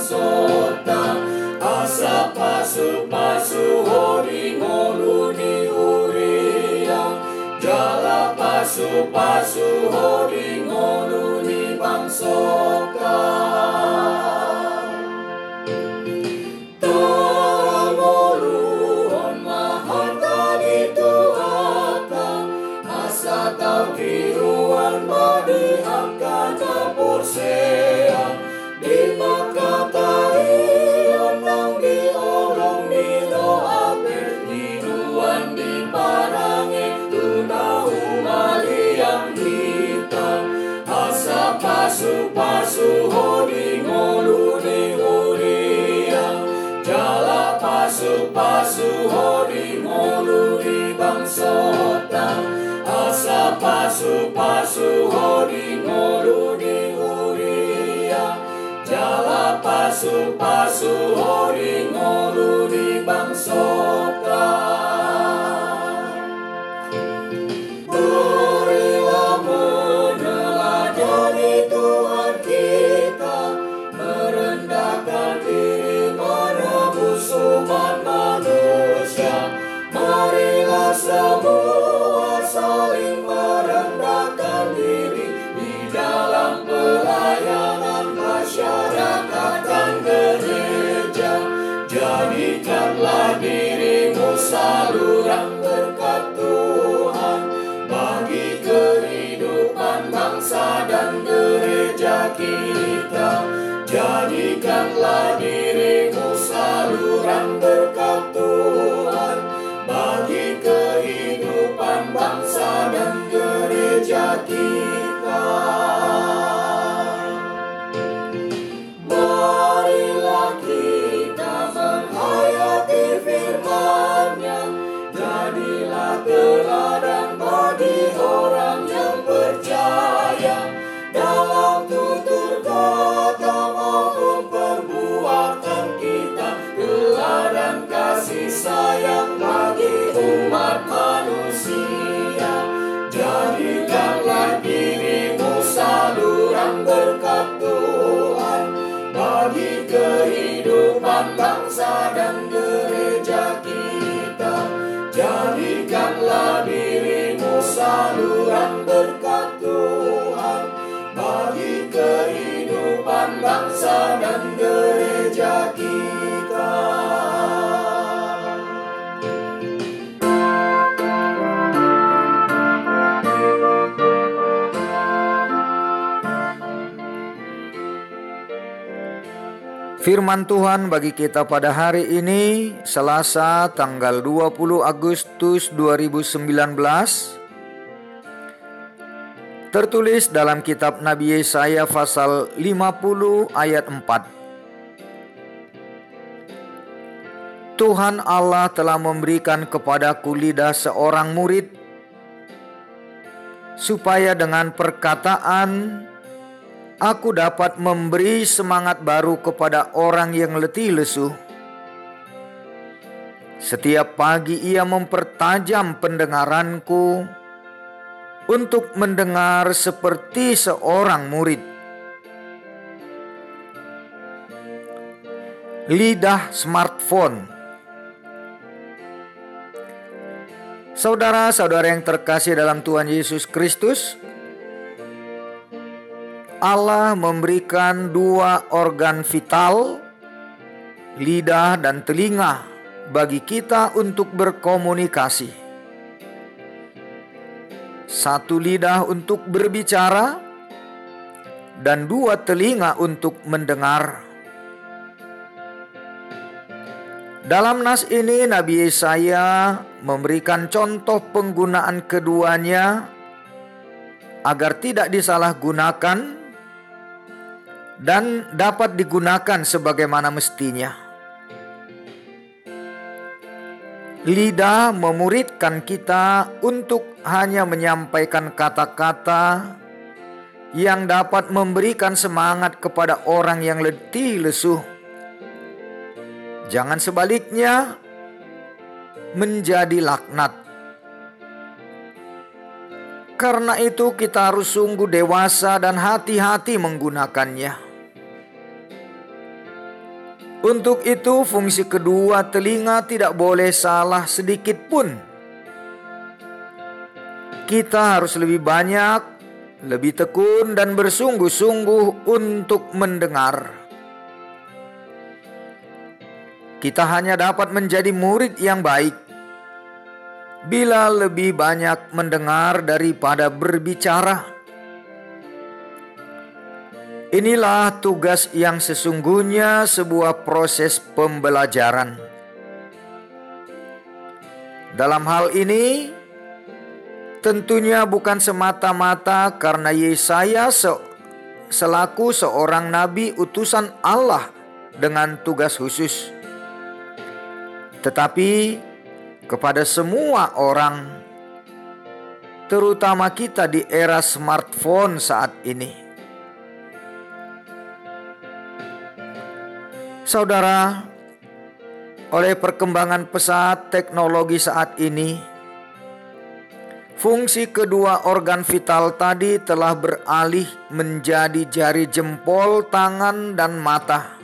bangsota asa pasu pasu hori ngoluni uria. Jala pasu pasu hori jala pasu pasu hodi ngoluni bangsota Marilah meneladani Tuhan kita Merendahkan diri merebus umat manusia Marilah semua saling merendahkan diri Di dalam pelayanan masyarakat Jadikanlah dirimu saluran berkat Tuhan Bagi kehidupan bangsa dan gereja kita. Jadikanlah dirimu Firman Tuhan bagi kita pada hari ini Selasa tanggal 20 Agustus 2019 Tertulis dalam kitab Nabi Yesaya pasal 50 ayat 4 Tuhan Allah telah memberikan kepadaku lidah seorang murid supaya dengan perkataan aku dapat memberi semangat baru kepada orang yang letih lesu. Setiap pagi ia mempertajam pendengaranku untuk mendengar seperti seorang murid. Lidah smartphone. Saudara-saudara yang terkasih dalam Tuhan Yesus Kristus, Allah memberikan dua organ vital, lidah dan telinga, bagi kita untuk berkomunikasi. Satu lidah untuk berbicara, dan dua telinga untuk mendengar. Dalam nas ini, Nabi Yesaya memberikan contoh penggunaan keduanya agar tidak disalahgunakan dan dapat digunakan sebagaimana mestinya. Lidah memuridkan kita untuk hanya menyampaikan kata-kata yang dapat memberikan semangat kepada orang yang letih lesu. Jangan sebaliknya menjadi laknat. Karena itu kita harus sungguh dewasa dan hati-hati menggunakannya. Untuk itu, fungsi kedua telinga tidak boleh salah sedikit pun. Kita harus lebih banyak, lebih tekun, dan bersungguh-sungguh untuk mendengar. Kita hanya dapat menjadi murid yang baik bila lebih banyak mendengar daripada berbicara. Inilah tugas yang sesungguhnya sebuah proses pembelajaran. Dalam hal ini, tentunya bukan semata-mata karena Yesaya se selaku seorang nabi utusan Allah dengan tugas khusus, tetapi kepada semua orang, terutama kita di era smartphone saat ini. Saudara, oleh perkembangan pesat teknologi saat ini, fungsi kedua organ vital tadi telah beralih menjadi jari jempol, tangan, dan mata.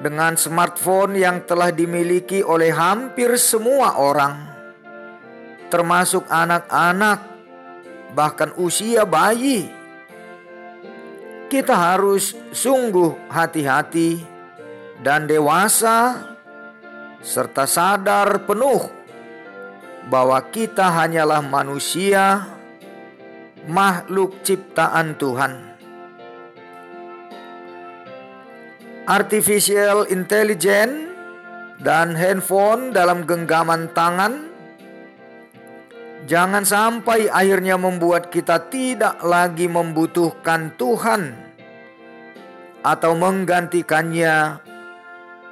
Dengan smartphone yang telah dimiliki oleh hampir semua orang, termasuk anak-anak, bahkan usia bayi kita harus sungguh hati-hati dan dewasa, serta sadar penuh bahwa kita hanyalah manusia, makhluk ciptaan Tuhan. Artificial intelligence dan handphone dalam genggaman tangan Jangan sampai akhirnya membuat kita tidak lagi membutuhkan Tuhan atau menggantikannya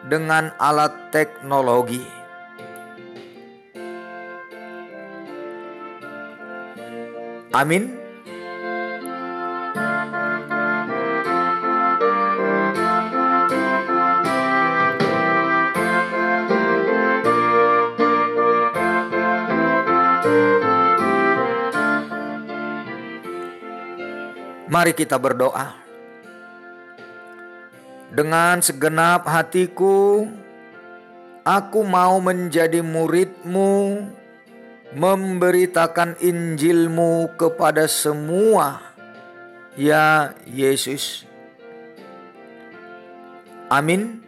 dengan alat teknologi. Amin. Mari kita berdoa. Dengan segenap hatiku, aku mau menjadi muridmu, memberitakan Injilmu kepada semua, ya Yesus. Amin.